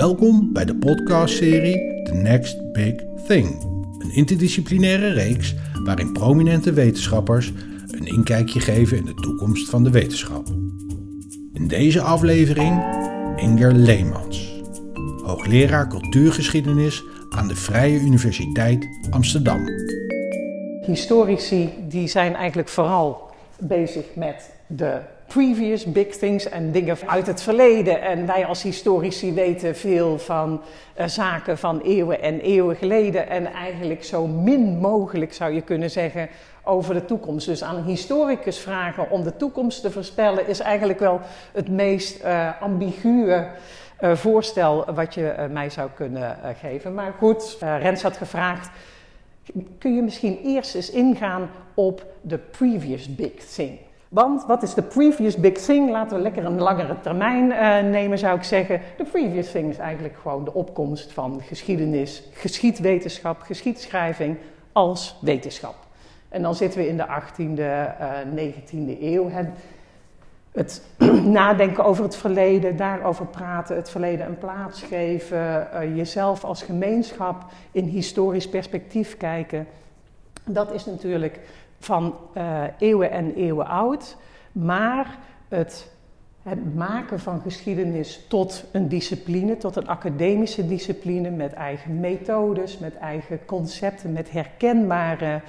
Welkom bij de podcastserie The Next Big Thing. Een interdisciplinaire reeks waarin prominente wetenschappers een inkijkje geven in de toekomst van de wetenschap. In deze aflevering Inger Leemans, hoogleraar cultuurgeschiedenis aan de Vrije Universiteit Amsterdam. Historici die zijn eigenlijk vooral bezig met de previous big things en dingen uit het verleden. En wij als historici weten veel van uh, zaken van eeuwen en eeuwen geleden. En eigenlijk zo min mogelijk zou je kunnen zeggen over de toekomst. Dus aan historicus vragen om de toekomst te voorspellen is eigenlijk wel het meest uh, ambiguë. Uh, voorstel wat je mij zou kunnen geven. Maar goed, Rens had gevraagd: kun je misschien eerst eens ingaan op de previous big thing? Want wat is de previous big thing? Laten we lekker een langere termijn uh, nemen, zou ik zeggen. De previous thing is eigenlijk gewoon de opkomst van geschiedenis, geschiedwetenschap, geschiedschrijving als wetenschap. En dan zitten we in de 18e, uh, 19e eeuw. Het, het nadenken over het verleden, daarover praten, het verleden een plaats geven, uh, jezelf als gemeenschap in historisch perspectief kijken. Dat is natuurlijk van uh, eeuwen en eeuwen oud, maar het, het, maken van geschiedenis tot een discipline, tot een academische discipline met eigen methodes, met eigen concepten, met herkenbare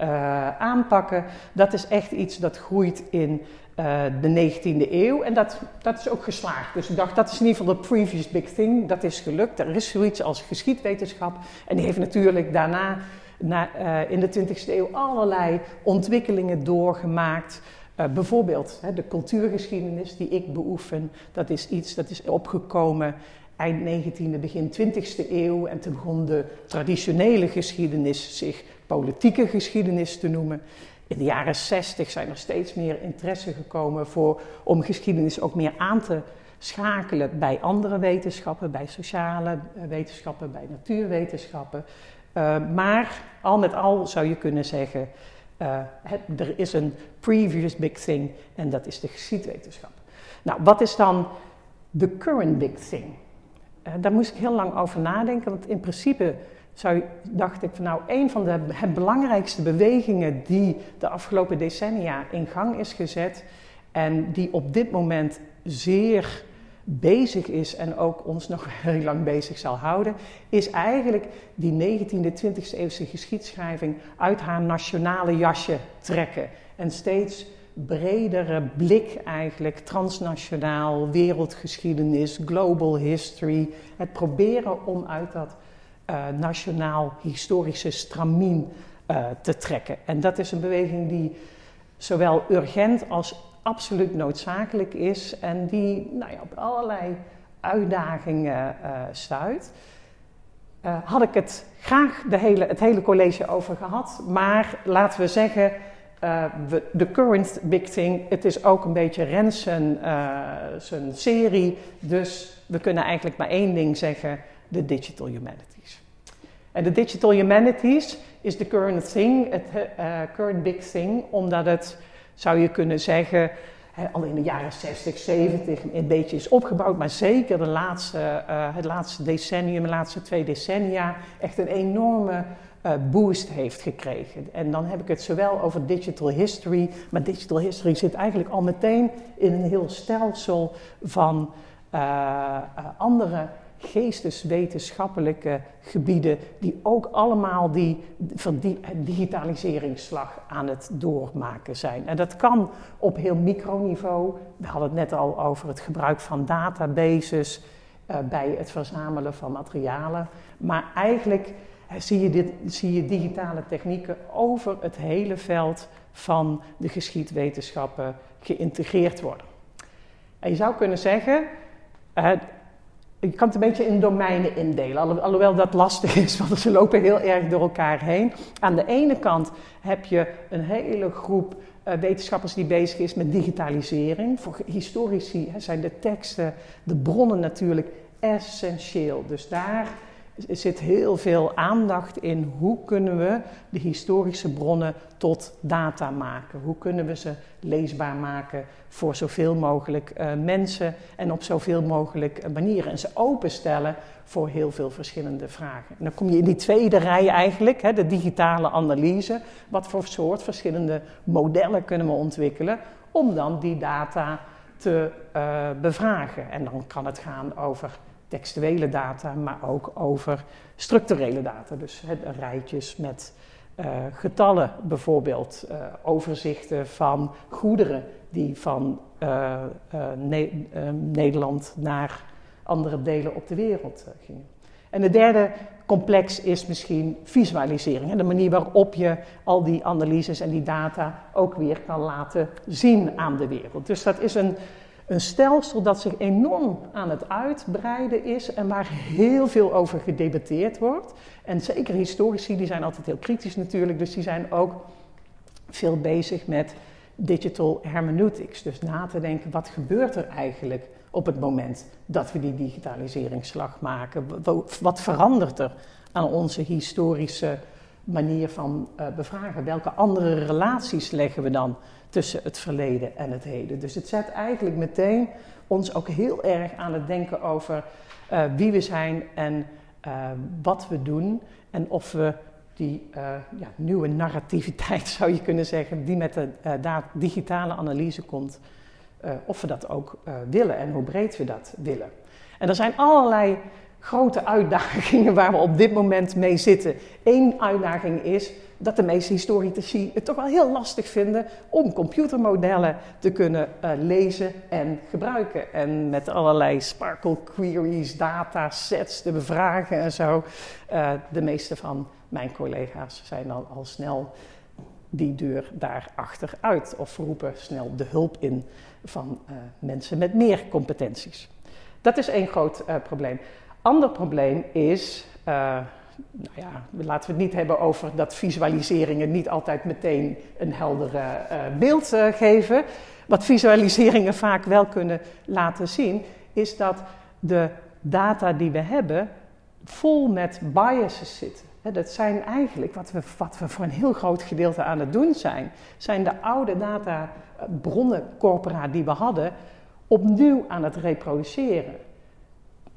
uh, aanpakken, dat is echt iets dat groeit in uh, de 19e eeuw en dat, dat is ook geslaagd. Dus ik dacht, dat is in ieder geval de previous big thing, dat is gelukt. Er is zoiets als geschiedwetenschap en die heeft natuurlijk daarna na, uh, in de 20e eeuw allerlei ontwikkelingen doorgemaakt. Uh, bijvoorbeeld hè, de cultuurgeschiedenis die ik beoefen, dat is iets dat is opgekomen eind 19e, begin 20e eeuw. En toen begon de traditionele geschiedenis zich politieke geschiedenis te noemen. In de jaren 60 zijn er steeds meer interesse gekomen voor, om geschiedenis ook meer aan te schakelen bij andere wetenschappen, bij sociale wetenschappen, bij natuurwetenschappen. Uh, maar al met al zou je kunnen zeggen, uh, het, er is een previous big thing en dat is de geschiedwetenschap. Nou, wat is dan de current big thing? Uh, daar moest ik heel lang over nadenken, want in principe zou, dacht ik van nou, een van de belangrijkste bewegingen die de afgelopen decennia in gang is gezet en die op dit moment zeer bezig is en ook ons nog heel lang bezig zal houden, is eigenlijk die 19e, 20e eeuwse geschiedschrijving uit haar nationale jasje trekken. En steeds bredere blik eigenlijk, transnationaal, wereldgeschiedenis, global history. Het proberen om uit dat uh, nationaal historische stramien uh, te trekken. En dat is een beweging die zowel urgent als absoluut noodzakelijk is en die nou ja, op allerlei uitdagingen uh, stuit. Uh, had ik het graag de hele, het hele college over gehad, maar laten we zeggen, uh, de current big thing, het is ook een beetje Rens zijn serie, dus we kunnen eigenlijk maar één ding zeggen, de digital humanities. En de digital humanities is de current thing, het current big thing, omdat het zou je kunnen zeggen, al in de jaren 60, 70 een beetje is opgebouwd, maar zeker de laatste, uh, het laatste decennium, de laatste twee decennia, echt een enorme uh, boost heeft gekregen. En dan heb ik het zowel over digital history, maar digital history zit eigenlijk al meteen in een heel stelsel van uh, andere geesteswetenschappelijke gebieden die ook allemaal die, digitaliseringsslag aan het doormaken zijn. En dat kan op heel microniveau. We hadden het net al over het gebruik van databases uh, bij het verzamelen van materialen. Maar eigenlijk uh, zie, je dit, zie je digitale technieken over het hele veld van de geschiedwetenschappen geïntegreerd worden. En je zou kunnen zeggen, uh, je kan het een beetje in domeinen indelen, alhoewel dat lastig is, want ze lopen heel erg door elkaar heen. Aan de ene kant heb je een hele groep uh, wetenschappers die bezig is met digitalisering. Voor historici zijn de teksten, de bronnen natuurlijk essentieel. Dus daar zit heel veel aandacht in hoe kunnen we de historische bronnen tot data maken. Hoe kunnen we ze leesbaar maken voor zoveel mogelijk uh, mensen en op zoveel mogelijk manieren. En ze openstellen voor heel veel verschillende vragen. En dan kom je in die tweede rij eigenlijk, hè, de digitale analyse. Wat voor soort verschillende modellen kunnen we ontwikkelen om dan die data te uh, bevragen. En dan kan het gaan over textuele data, maar ook over structurele data. Dus rijtjes met uh, getallen bijvoorbeeld, uh, overzichten van goederen die van ne Nederland naar andere delen op de wereld gingen. En de derde complex is misschien visualisering. De manier waarop je al die analyses en die data ook weer kan laten zien aan de wereld. Dus dat is een, een stelsel dat zich enorm aan het uitbreiden is en waar heel veel over gedebatteerd wordt. En zeker historici, die zijn altijd heel kritisch natuurlijk, dus die zijn ook veel bezig met digital hermeneutics. Dus na te denken, wat gebeurt er eigenlijk op het moment dat we die digitaliseringsslag maken? Wat verandert er aan onze historische manier van uh, bevragen? Welke andere relaties leggen we dan tussen het verleden en het heden? Dus het zet eigenlijk meteen ons ook heel erg aan het denken over uh, wie we zijn en uh, wat we doen. En of we die ja, nieuwe narrativiteit, zou je kunnen zeggen, die met de digitale analyse komt, of we dat ook willen en hoe breed we dat willen. En er zijn allerlei grote uitdagingen waar we op dit moment mee zitten. Eén uitdaging is dat de meeste historici het toch wel heel lastig vinden om computermodellen te kunnen uh, lezen en gebruiken. En met allerlei sparkle queries, datasets te bevragen en zo. de meeste van mijn collega's zijn al, al snel die deur daarachter uit of roepen snel de hulp in van uh, mensen met meer competenties. Dat is één groot probleem. Ander probleem is, nou ja, laten we het niet hebben over dat visualiseringen niet altijd meteen een heldere beeld geven. Wat visualiseringen vaak wel kunnen laten zien, is dat de data die we hebben vol met biases zitten. Dat zijn eigenlijk, wat we, wat we voor een heel groot gedeelte aan het doen zijn, zijn de oude databronnen die we hadden, opnieuw aan het reproduceren.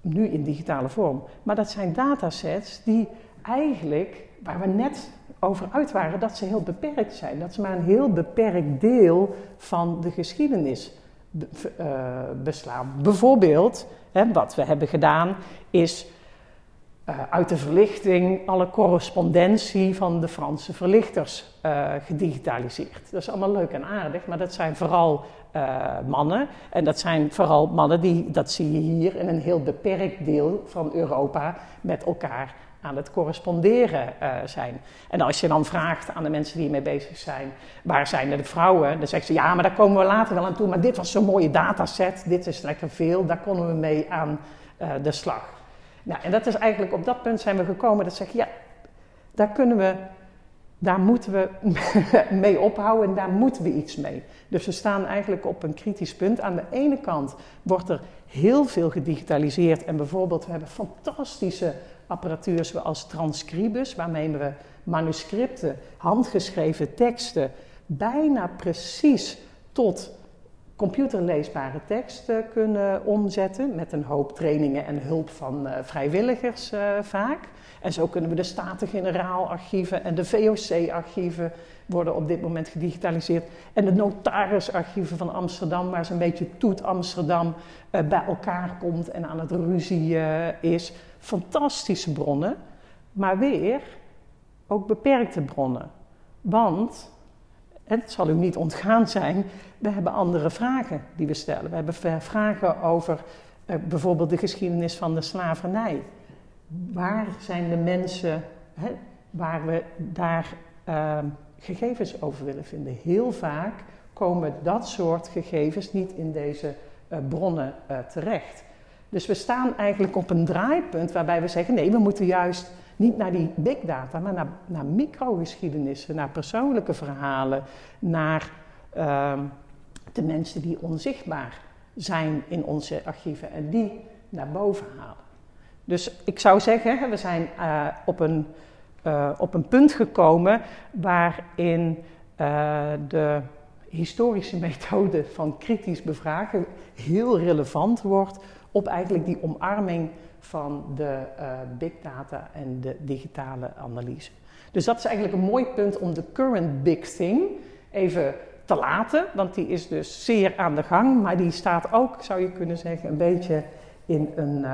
Nu in digitale vorm. Maar dat zijn datasets die eigenlijk, waar we net over uit waren, dat ze heel beperkt zijn. Dat ze maar een heel beperkt deel van de geschiedenis uh, beslaan. Bijvoorbeeld, hè, wat we hebben gedaan, is uh, uit de verlichting alle correspondentie van de Franse verlichters uh, gedigitaliseerd. Dat is allemaal leuk en aardig, maar dat zijn vooral uh, mannen. En dat zijn vooral mannen die, dat zie je hier, in een heel beperkt deel van Europa met elkaar aan het corresponderen zijn. En als je dan vraagt aan de mensen die ermee bezig zijn, waar zijn de vrouwen? Dan zeggen ze, ja, maar daar komen we later wel aan toe. Maar dit was zo'n mooie dataset, dit is lekker veel, daar konden we mee aan de slag. Nou, en dat is eigenlijk op dat punt zijn we gekomen dat zeg ja, daar kunnen we, daar moeten we mee ophouden en daar moeten we iets mee. Dus we staan eigenlijk op een kritisch punt. Aan de ene kant wordt er heel veel gedigitaliseerd en bijvoorbeeld we hebben fantastische apparatuur zoals Transcribus, waarmee we manuscripten, handgeschreven teksten bijna precies tot computerleesbare teksten kunnen omzetten met een hoop trainingen en hulp van uh, vrijwilligers uh, vaak. En zo kunnen we de Staten-Generaal-archieven en de VOC-archieven worden op dit moment gedigitaliseerd. En de notarisarchieven van Amsterdam, waar zo'n beetje toet Amsterdam uh, bij elkaar komt en aan het ruzie is. Fantastische bronnen, maar weer ook beperkte bronnen. Want het zal u niet ontgaan zijn, we hebben andere vragen die we stellen. We hebben vragen over uh, bijvoorbeeld de geschiedenis van de slavernij. Waar zijn de mensen hè, waar we daar uh, gegevens over willen vinden? Heel vaak komen dat soort gegevens niet in deze uh, bronnen terecht. Dus we staan eigenlijk op een draaipunt waarbij we zeggen: nee, we moeten juist niet naar die big data, maar naar, naar microgeschiedenissen, naar persoonlijke verhalen, naar uh, de mensen die onzichtbaar zijn in onze archieven en die naar boven halen. Dus ik zou zeggen, we zijn uh, op, een, uh, op een punt gekomen waarin uh, de historische methode van kritisch bevragen heel relevant wordt op eigenlijk die omarming van de big data en de digitale analyse. Dus dat is eigenlijk een mooi punt om de current big thing even te laten, want die is dus zeer aan de gang, maar die staat ook, zou je kunnen zeggen, een beetje in een,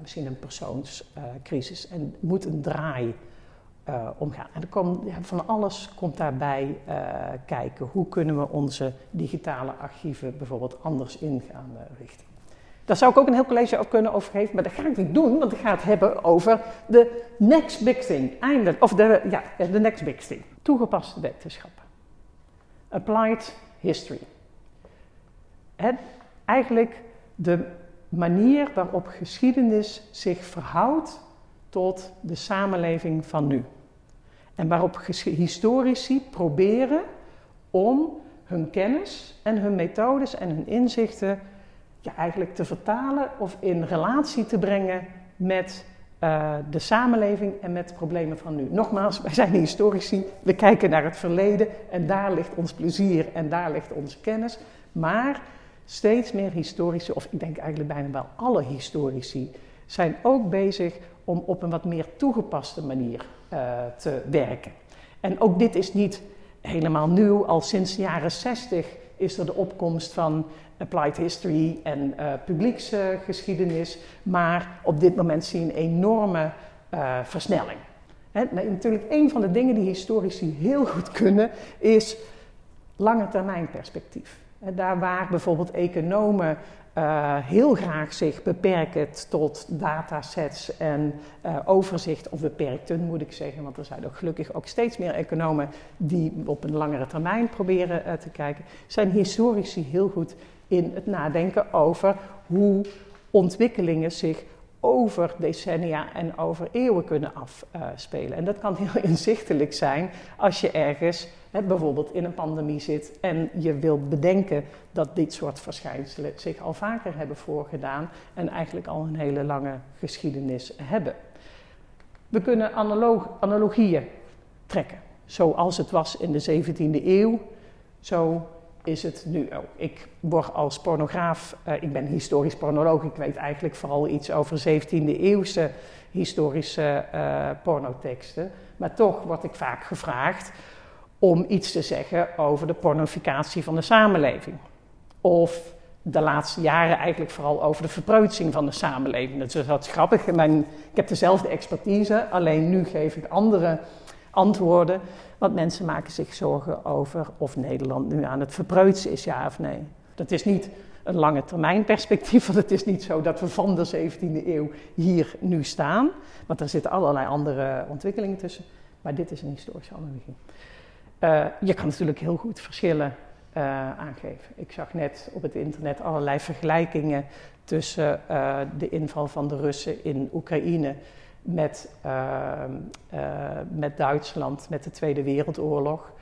misschien een persoonscrisis uh, en moet een draai uh, omgaan. En komt, van alles komt daarbij kijken. Hoe kunnen we onze digitale archieven bijvoorbeeld anders in gaan richten? Daar zou ik ook een heel college over kunnen overgeven, maar dat ga ik niet doen, want ik ga het hebben over de next big thing. Eindelijk, of de, ja, de next big thing. Toegepaste wetenschappen. Applied history. Het, eigenlijk de manier waarop geschiedenis zich verhoudt tot de samenleving van nu. En waarop historici proberen om hun kennis en hun methodes en hun inzichten ja, eigenlijk te vertalen of in relatie te brengen met uh, de samenleving en met de problemen van nu. Nogmaals, wij zijn historici, we kijken naar het verleden en daar ligt ons plezier en daar ligt onze kennis. Maar steeds meer historici, of ik denk eigenlijk bijna wel alle historici, zijn ook bezig om op een wat meer toegepaste manier uh, te werken. En ook dit is niet helemaal nieuw, al sinds de jaren 60 is er de opkomst van applied history en uh, publieksgeschiedenis. maar op dit moment zie je een enorme uh, versnelling. Natuurlijk, een van de dingen die historici heel goed kunnen, is lange termijn perspectief. Daar waar bijvoorbeeld economen uh, heel graag zich beperken tot datasets en uh, overzicht, of beperkten moet ik zeggen, want er zijn ook gelukkig ook steeds meer economen die op een langere termijn proberen te kijken, zijn historici heel goed in het nadenken over hoe ontwikkelingen zich over decennia en over eeuwen kunnen afspelen. En dat kan heel inzichtelijk zijn als je ergens bijvoorbeeld in een pandemie zit en je wilt bedenken dat dit soort verschijnselen zich al vaker hebben voorgedaan en eigenlijk al een hele lange geschiedenis hebben. We kunnen analogieën trekken. Zoals het was in de 17e eeuw, zo is het nu ook. Ik word als pornograaf, uh, ik ben historisch pornoloog, ik weet eigenlijk vooral iets over 17e eeuwse historische uh, pornoteksten. Maar toch word ik vaak gevraagd om iets te zeggen over de pornificatie van de samenleving. Of de laatste jaren eigenlijk vooral over de verpreutsing van de samenleving. Dat is wat grappig. Ik heb dezelfde expertise, alleen nu geef ik andere antwoorden. Want mensen maken zich zorgen over of Nederland nu aan het verpreutsen is, ja of nee. Dat is niet een lange termijn perspectief, want het is niet zo dat we van de 17e eeuw hier nu staan. Want er zitten allerlei andere ontwikkelingen tussen. Maar dit is een historische analogie. Uh, je kan natuurlijk heel goed verschillen uh, aangeven. Ik zag net op het internet allerlei vergelijkingen tussen uh, de inval van de Russen in Oekraïne met, uh, uh, met Duitsland, met de Tweede Wereldoorlog.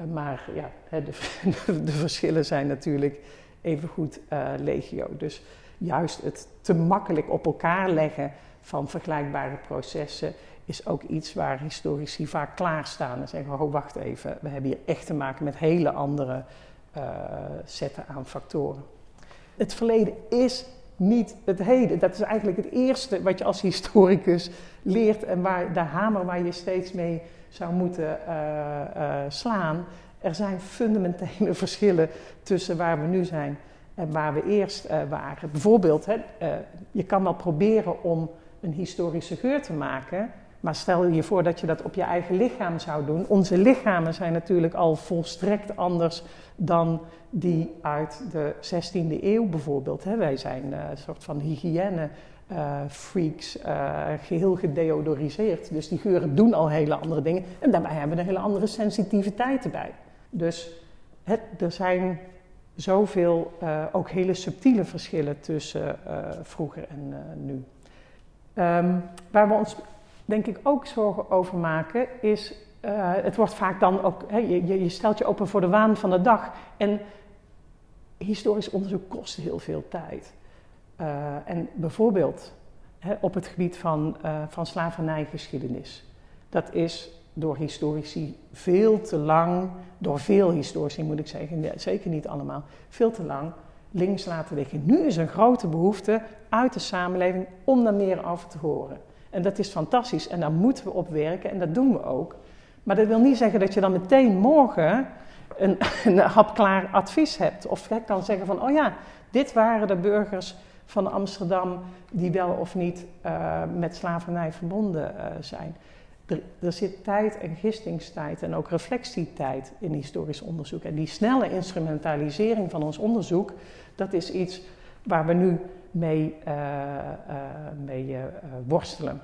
Uh, maar ja, de, de, verschillen zijn natuurlijk evengoed legio. Dus juist het te makkelijk op elkaar leggen van vergelijkbare processen is ook iets waar historici vaak klaarstaan en zeggen: oh, wacht even, we hebben hier echt te maken met hele andere setten aan factoren. Het verleden is niet het heden. Dat is eigenlijk het eerste wat je als historicus leert en waar, de hamer waar je steeds mee zou moeten uh, uh, slaan. Er zijn fundamentele verschillen tussen waar we nu zijn en waar we eerst uh, waren. Bijvoorbeeld, hè, je kan wel proberen om een historische geur te maken, maar stel je voor dat je dat op je eigen lichaam zou doen. Onze lichamen zijn natuurlijk al volstrekt anders dan die uit de 16e eeuw bijvoorbeeld. Wij zijn uh, een soort van hygiëne. Uh, freaks, uh, geheel gedeodoriseerd. Dus die geuren doen al hele andere dingen. En daarbij hebben we een hele andere sensitiviteit bij. Dus het, er zijn zoveel, ook hele subtiele verschillen tussen vroeger en nu. Um, waar we ons denk ik ook zorgen over maken, is uh, het wordt vaak dan ook, hè, je, je, stelt je open voor de waan van de dag. En historisch onderzoek kost heel veel tijd. en bijvoorbeeld hè, op het gebied van, van slavernijgeschiedenis. Dat is door historici veel te lang, door veel historici moet ik zeggen, zeker niet allemaal, veel te lang links laten liggen. Nu is een grote behoefte uit de samenleving om daar meer over te horen. En dat is fantastisch en daar moeten we op werken en dat doen we ook. Maar dat wil niet zeggen dat je dan meteen morgen een, een hapklaar advies hebt. Of je kan zeggen van, oh ja, dit waren de burgers van Amsterdam die wel of niet uh, met slavernij verbonden uh, zijn. Er, er, zit tijd en gistingstijd en ook reflectietijd in historisch onderzoek. En die snelle instrumentalisering van ons onderzoek, dat is iets waar we nu mee, uh, uh, mee uh, worstelen.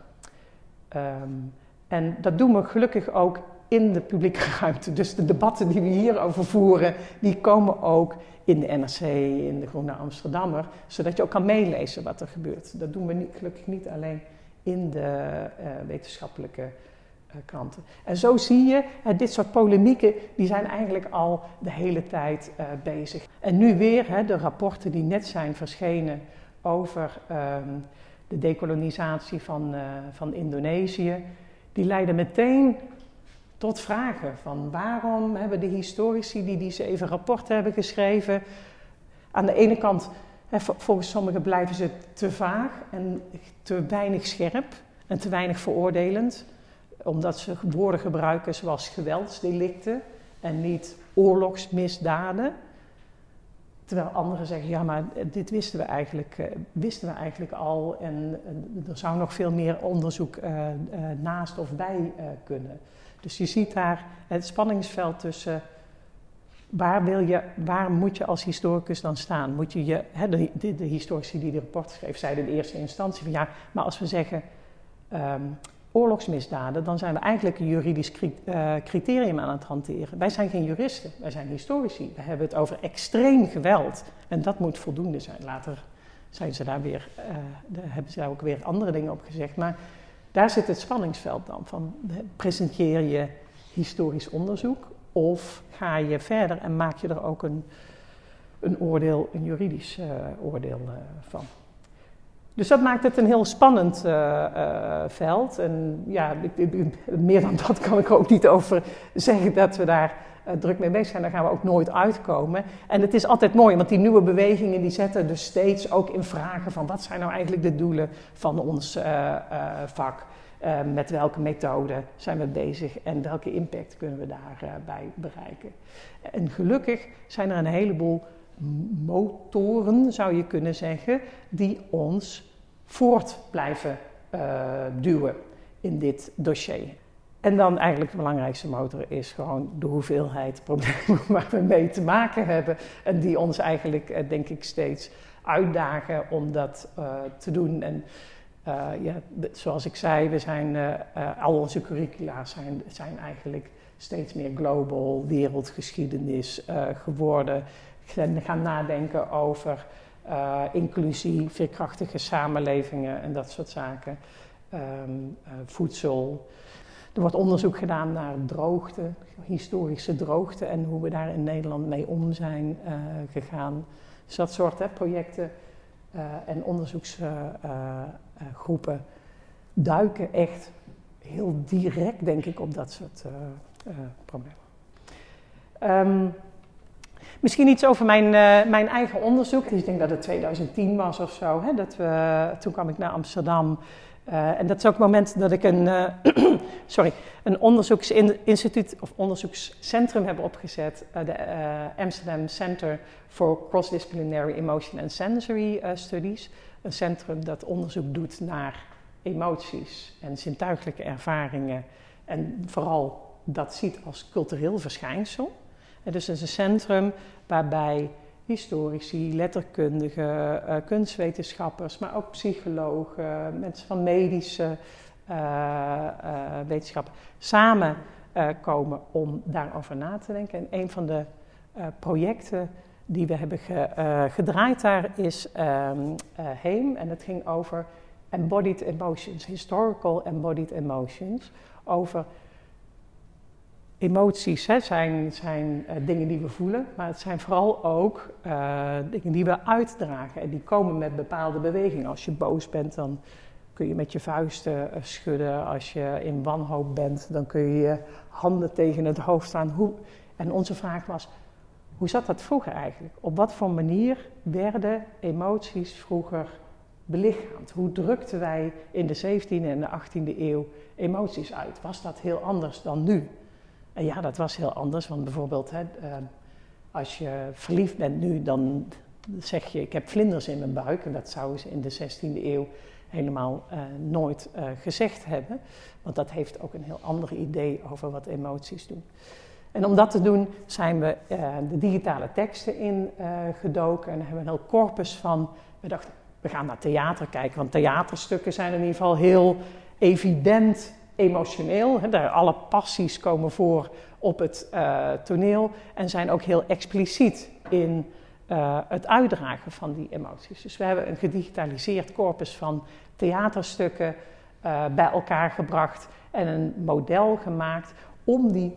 Um, en dat doen we gelukkig ook in de publieke ruimte. Dus de debatten die we hierover voeren, die komen ook in de NRC, in de Groene Amsterdammer, zodat je ook kan meelezen wat er gebeurt. Dat doen we niet, gelukkig niet alleen in de wetenschappelijke kranten. En zo zie je, dit soort polemieken, die zijn eigenlijk al de hele tijd uh, bezig. En nu weer, hè, de rapporten die net zijn verschenen over um, de dekolonisatie van, uh, van Indonesië, die leiden meteen tot vragen van waarom hebben de historici die die zeven rapporten hebben geschreven, aan de ene kant, volgens sommigen blijven ze te vaag en te weinig scherp en te weinig veroordelend omdat ze woorden gebruiken zoals geweldsdelicten en niet oorlogsmisdaden. Terwijl anderen zeggen, ja, maar dit wisten we eigenlijk, uh, wisten we eigenlijk al en er zou nog veel meer onderzoek uh, naast of bij kunnen. Dus je ziet daar het spanningsveld tussen waar, wil je, waar moet je als historicus dan staan? Moet je je, hè, de, de, de, historici die de rapport schreef, zeiden in eerste instantie van ja, maar als we zeggen um, oorlogsmisdaden, dan zijn we eigenlijk een juridisch eh, criterium aan het hanteren. Wij zijn geen juristen, wij zijn historici. We hebben het over extreem geweld en dat moet voldoende zijn. Later zijn ze daar weer, uh, hebben ze daar ook weer andere dingen op gezegd. Maar daar zit het spanningsveld dan van. Presenteer je historisch onderzoek of ga je verder en maak je er ook een, een oordeel, een juridisch uh, oordeel van? Dus dat maakt het een heel spannend uh, uh, veld. En ja, meer dan dat kan ik ook niet over zeggen dat we daar uh, druk mee bezig zijn. Daar gaan we ook nooit uitkomen. En het is altijd mooi, want die nieuwe bewegingen die zetten dus steeds ook in vragen van wat zijn nou eigenlijk de doelen van ons vak. met welke methode zijn we bezig en welke impact kunnen we daarbij bereiken. En gelukkig zijn er een heleboel motoren, zou je kunnen zeggen, die ons voort blijven uh, duwen in dit dossier. En dan eigenlijk de belangrijkste motor is gewoon de hoeveelheid problemen waar we mee te maken hebben. En die ons eigenlijk, uh, denk ik, steeds uitdagen om dat uh, te doen. En ja, zoals ik zei, we zijn, al onze curricula zijn, zijn eigenlijk steeds meer global, wereldgeschiedenis geworden gaan nadenken over uh, inclusie, veerkrachtige samenlevingen en dat soort zaken. Um, uh, voedsel. Er wordt onderzoek gedaan naar droogte, historische droogte en hoe we daar in Nederland mee om zijn uh, gegaan. Dus dat soort hè, projecten en onderzoeksgroepen duiken echt heel direct, denk ik, op dat soort problemen. Um, Misschien iets over mijn, uh, mijn eigen onderzoek. Dus ik denk dat het 2010 was of zo. Hè, dat we, toen kwam ik naar Amsterdam. Uh, en dat is ook het moment dat ik een, uh, sorry, een onderzoeksinstituut of onderzoekscentrum heb opgezet. de Amsterdam Center for Cross-Disciplinary Emotion and Sensory Studies. Een centrum dat onderzoek doet naar emoties en zintuigelijke ervaringen. En vooral dat ziet als cultureel verschijnsel. Dus het is een centrum waarbij historici, letterkundigen, uh, kunstwetenschappers, maar ook psychologen, mensen van medische uh, uh, wetenschappen samen komen om daarover na te denken. En een van de projecten die we hebben ge, gedraaid daar is um, HEEM en het ging over embodied emotions, historical embodied emotions, over emoties hè, zijn, zijn uh, dingen die we voelen, maar het zijn vooral ook uh, dingen die we uitdragen. En die komen met bepaalde bewegingen. Als je boos bent, dan kun je met je vuisten uh, schudden. Als je in wanhoop bent, dan kun je je handen tegen het hoofd staan. Hoe, en onze vraag was, hoe zat dat vroeger eigenlijk? Op wat voor manier werden emoties vroeger belichaamd? Hoe drukten wij in de 17e en de 18e eeuw emoties uit? Was dat heel anders dan nu? En ja, dat was heel anders, want bijvoorbeeld hè, uh, als je verliefd bent nu, dan zeg je ik heb vlinders in mijn buik. En dat zouden ze in de 16e eeuw helemaal uh, nooit gezegd hebben. Want dat heeft ook een heel ander idee over wat emoties doen. En om dat te doen zijn we de digitale teksten ingedoken en hebben een heel corpus van. We dachten, we gaan naar theater kijken, want theaterstukken zijn in ieder geval heel evident emotioneel. Hè, daar alle passies komen voor op het uh, toneel en zijn ook heel expliciet in uh, het uitdragen van die emoties. Dus we hebben een gedigitaliseerd corpus van theaterstukken uh, bij elkaar gebracht en een model gemaakt om die,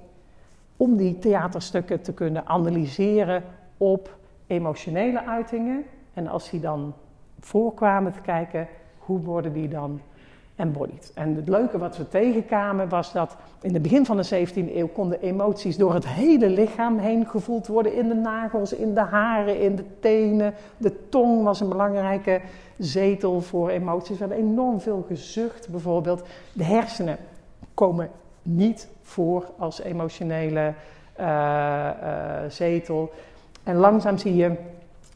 om die theaterstukken te kunnen analyseren op emotionele uitingen. En als die dan voorkwamen te kijken, hoe worden die dan embodied. En het leuke wat we tegenkwamen was dat in het begin van de 17e eeuw konden emoties door het hele lichaam heen gevoeld worden. In de nagels, in de haren, in de tenen. De tong was een belangrijke zetel voor emoties. We hebben enorm veel gezucht bijvoorbeeld. De hersenen komen niet voor als emotionele uh, uh, zetel. En langzaam zie je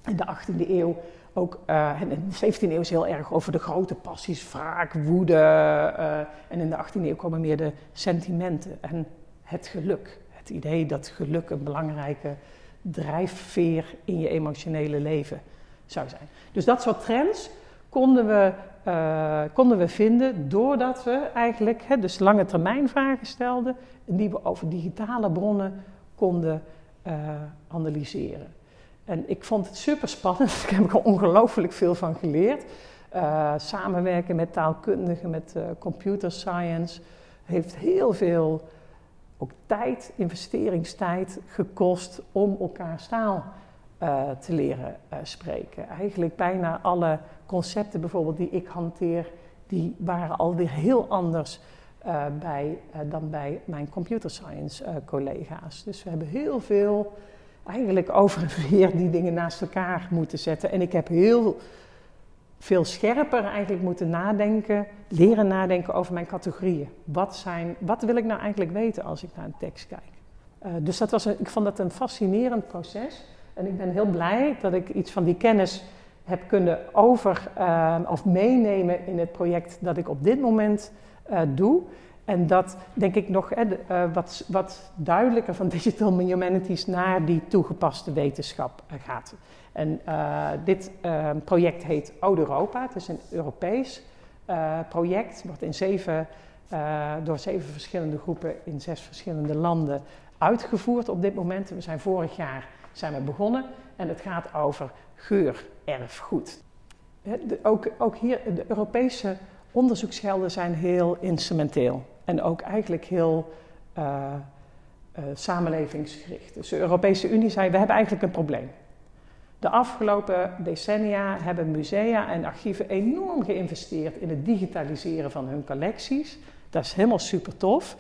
in de 18e eeuw ook uh, in de 17e eeuw is heel erg over de grote passies, wraak, woede. Uh, en in de 18e eeuw komen meer de sentimenten en het geluk. Het idee dat geluk een belangrijke drijfveer in je emotionele leven zou zijn. Dus dat soort trends konden we, uh, konden we vinden doordat we eigenlijk hè, dus lange termijn vragen stelden die we over digitale bronnen konden analyseren. En ik vond het super spannend. Ik heb er ongelooflijk veel van geleerd. Uh, samenwerken met taalkundigen, met uh, computer science, heeft heel veel ook tijd, investeringstijd gekost om elkaars taal uh, te leren spreken. Eigenlijk bijna alle concepten bijvoorbeeld die ik hanteer, die waren alweer heel anders bij, dan bij mijn computer science collega's. Dus we hebben heel veel eigenlijk over en weer die dingen naast elkaar moeten zetten. En ik heb heel veel scherper eigenlijk moeten nadenken, leren nadenken over mijn categorieën. Wat, zijn, wat wil ik nou eigenlijk weten als ik naar een tekst kijk? Uh, dus dat was ik vond dat een fascinerend proces. En ik ben heel blij dat ik iets van die kennis heb kunnen over uh, of meenemen in het project dat ik op dit moment uh, doe. En dat denk ik nog uh, wat, wat, duidelijker van digital humanities naar die toegepaste wetenschap uh, gaat. En uh, dit project heet Oude Europa. Het is een Europees project, wordt in zeven, door zeven verschillende groepen in zes verschillende landen uitgevoerd op dit moment. We zijn vorig jaar zijn we begonnen en het gaat over geurerfgoed. Ook, ook hier, de Europese onderzoeksgelden zijn heel instrumenteel en ook eigenlijk heel uh, samenlevingsgericht. Dus de Europese Unie zei, we hebben eigenlijk een probleem. De afgelopen decennia hebben musea en archieven enorm geïnvesteerd in het digitaliseren van hun collecties. Dat is helemaal super tof.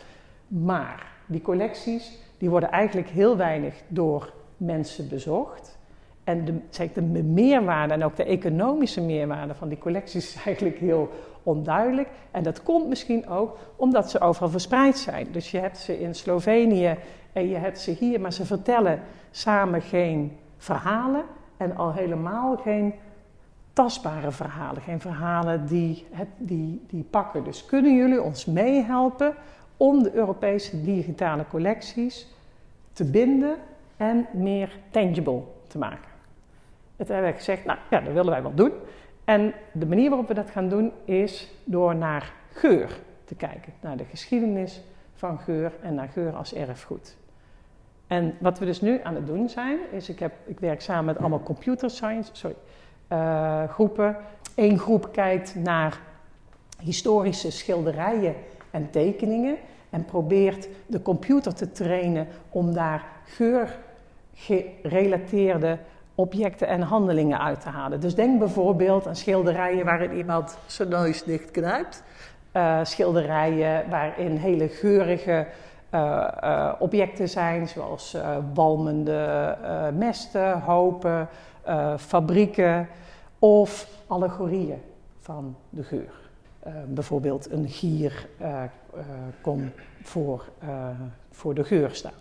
Maar die collecties die worden eigenlijk heel weinig door mensen bezocht. En de, zeg, de meerwaarde en ook de economische meerwaarde van die collecties is eigenlijk heel onduidelijk. En dat komt misschien ook omdat ze overal verspreid zijn. Dus je hebt ze in Slovenië en je hebt ze hier, maar ze vertellen samen geen verhalen en al helemaal geen tastbare verhalen. Geen verhalen die, die, die pakken. Dus kunnen jullie ons meehelpen om de Europese digitale collecties te binden en meer tangible te maken? Het hebben we gezegd, nou ja, dat willen wij wel doen. En de manier waarop we dat gaan doen is door naar geur te kijken. Naar de geschiedenis van geur en naar geur als erfgoed. En wat we dus nu aan het doen zijn, is ik, heb, ik werk samen met allemaal computer science sorry, uh, groepen. Eén groep kijkt naar historische schilderijen en tekeningen. En probeert de computer te trainen om daar geurgerelateerde objecten en handelingen uit te halen. Dus denk bijvoorbeeld aan schilderijen waarin iemand zijn neus dichtknijpt. Uh, schilderijen waarin hele geurige uh, uh, objecten zijn, zoals walmende mesten, hopen, fabrieken of allegorieën van de geur. bijvoorbeeld een gier kon voor, voor de geur staan.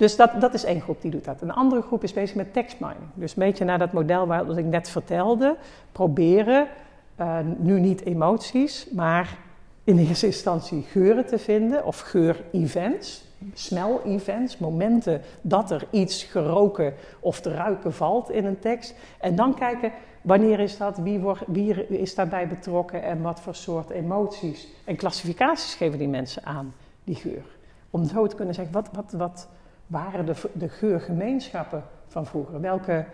Dus dat, dat is één groep die doet dat. Een andere groep is bezig met tekstmining. Dus een beetje naar dat model wat ik net vertelde. Proberen, uh, nu niet emoties, maar in eerste instantie geuren te vinden. Of geur-events, smell-events, momenten dat er iets geroken of te ruiken valt in een tekst. En dan kijken, wanneer is dat, wie, wie is daarbij betrokken en wat voor soort emoties. En klassificaties geven die mensen aan, die geur. Om zo te kunnen zeggen, wat... wat, wat waren de, de geurgemeenschappen van vroeger? Welke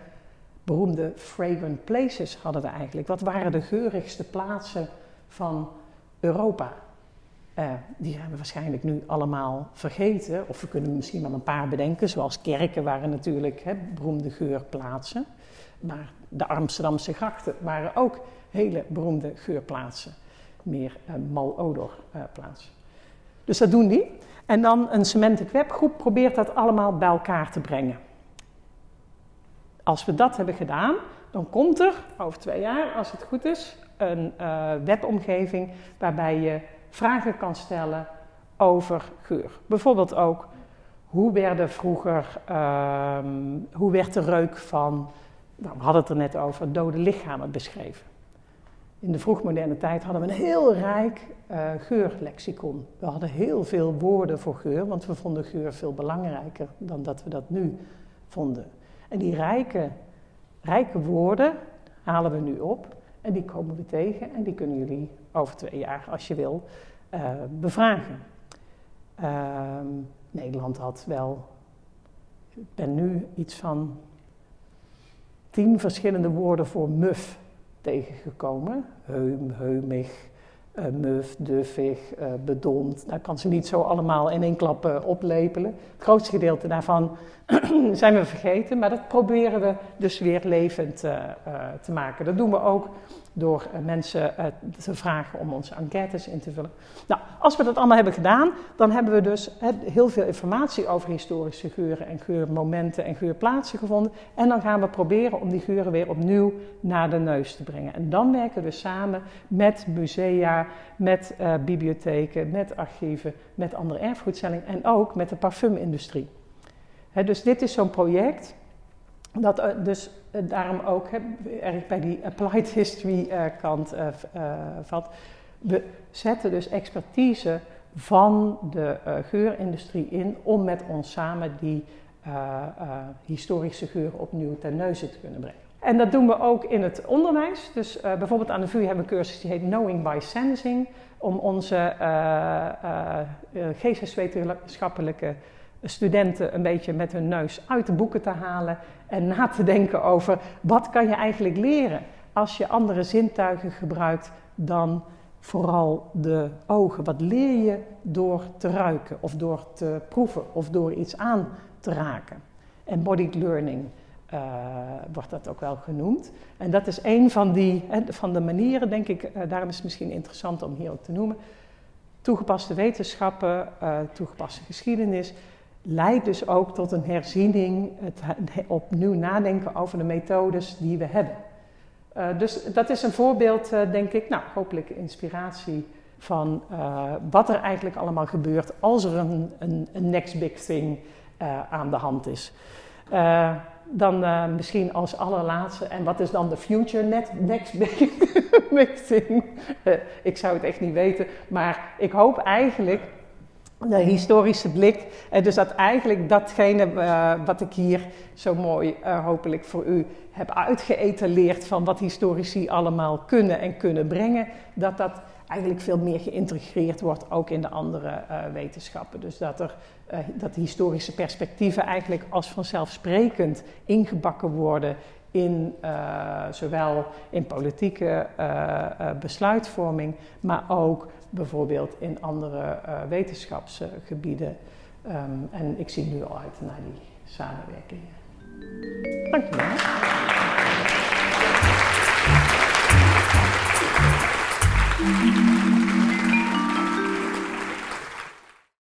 beroemde fragrant places hadden we eigenlijk? Wat waren de geurigste plaatsen van Europa? Uh, die zijn we waarschijnlijk nu allemaal vergeten. Of we kunnen misschien wel een paar bedenken. Zoals kerken waren natuurlijk hè, beroemde geurplaatsen. Maar de Amsterdamse grachten waren ook hele beroemde geurplaatsen. Meer uh, malodorplaatsen. Uh, dus dat doen die. En dan een Semantic Webgroep probeert dat allemaal bij elkaar te brengen. Als we dat hebben gedaan, dan komt er over twee jaar, als het goed is, een uh, webomgeving waarbij je vragen kan stellen over geur. Bijvoorbeeld ook, hoe werden vroeger, uh, hoe werd de reuk van, nou, we hadden het er net over, dode lichamen beschreven. In de vroegmoderne tijd hadden we een heel rijk uh, geurlexicon. We hadden heel veel woorden voor geur, want we vonden geur veel belangrijker dan dat we dat nu vonden. En die rijke, rijke woorden halen we nu op en die komen we tegen en die kunnen jullie over twee jaar, als je wil, uh, bevragen. Uh, Nederland had wel, ik ben nu iets van tien verschillende woorden voor muf tegengekomen. Heum, heumig, uh, muf, duffig, uh, bedomd. Dat kan ze niet zo allemaal in één klap uh, oplepelen. Het grootste gedeelte daarvan zijn we vergeten, maar dat proberen we dus weer levend te maken. Dat doen we ook door uh, mensen uh, te vragen om onze enquêtes in te vullen. Nou, als we dat allemaal hebben gedaan, dan hebben we dus heel veel informatie over historische geuren en geurmomenten en geurplaatsen gevonden. En dan gaan we proberen om die geuren weer opnieuw naar de neus te brengen. En dan werken we samen met musea, met uh, bibliotheken, met archieven, met andere erfgoedstellingen en ook met de parfumindustrie. Dus dit is zo'n project dat dus eh, daarom ook erg bij die applied history uh, kant uh, valt. We zetten dus expertise van de geurindustrie in om met ons samen die historische geuren opnieuw ten neuze te kunnen brengen. En dat doen we ook in het onderwijs. Dus bijvoorbeeld aan de VU hebben we een cursus die heet Knowing by Sensing. Om onze geesteswetenschappelijke studenten een beetje met hun neus uit de boeken te halen en na te denken over wat kan je eigenlijk leren als je andere zintuigen gebruikt dan vooral de ogen. Wat leer je door te ruiken of door te proeven of door iets aan te raken? Embodied learning uh, wordt dat ook wel genoemd. En dat is een van, die, van de manieren, denk ik, uh, daarom is het misschien interessant om hier ook te noemen. Toegepaste wetenschappen, uh, toegepaste geschiedenis leidt dus ook tot een herziening, het opnieuw nadenken over de methodes die we hebben. Uh, dus dat is een voorbeeld, uh, denk ik, nou, hopelijk inspiratie van uh, wat er eigenlijk allemaal gebeurt als er een, een, een next big thing aan de hand is. dan misschien als allerlaatste, en wat is dan de future net, next big thing? ik zou het echt niet weten, maar ik hoop eigenlijk de historische blik. En dus dat eigenlijk datgene uh, wat ik hier zo mooi uh, hopelijk voor u heb uitgeëtaleerd van wat historici allemaal kunnen en kunnen brengen, dat dat eigenlijk veel meer geïntegreerd wordt ook in de andere wetenschappen. Dus dat, er, dat historische perspectieven eigenlijk als vanzelfsprekend ingebakken worden in zowel in politieke besluitvorming, maar ook bijvoorbeeld in andere wetenschapsgebieden. Um, en ik zie nu al uit naar die samenwerkingen.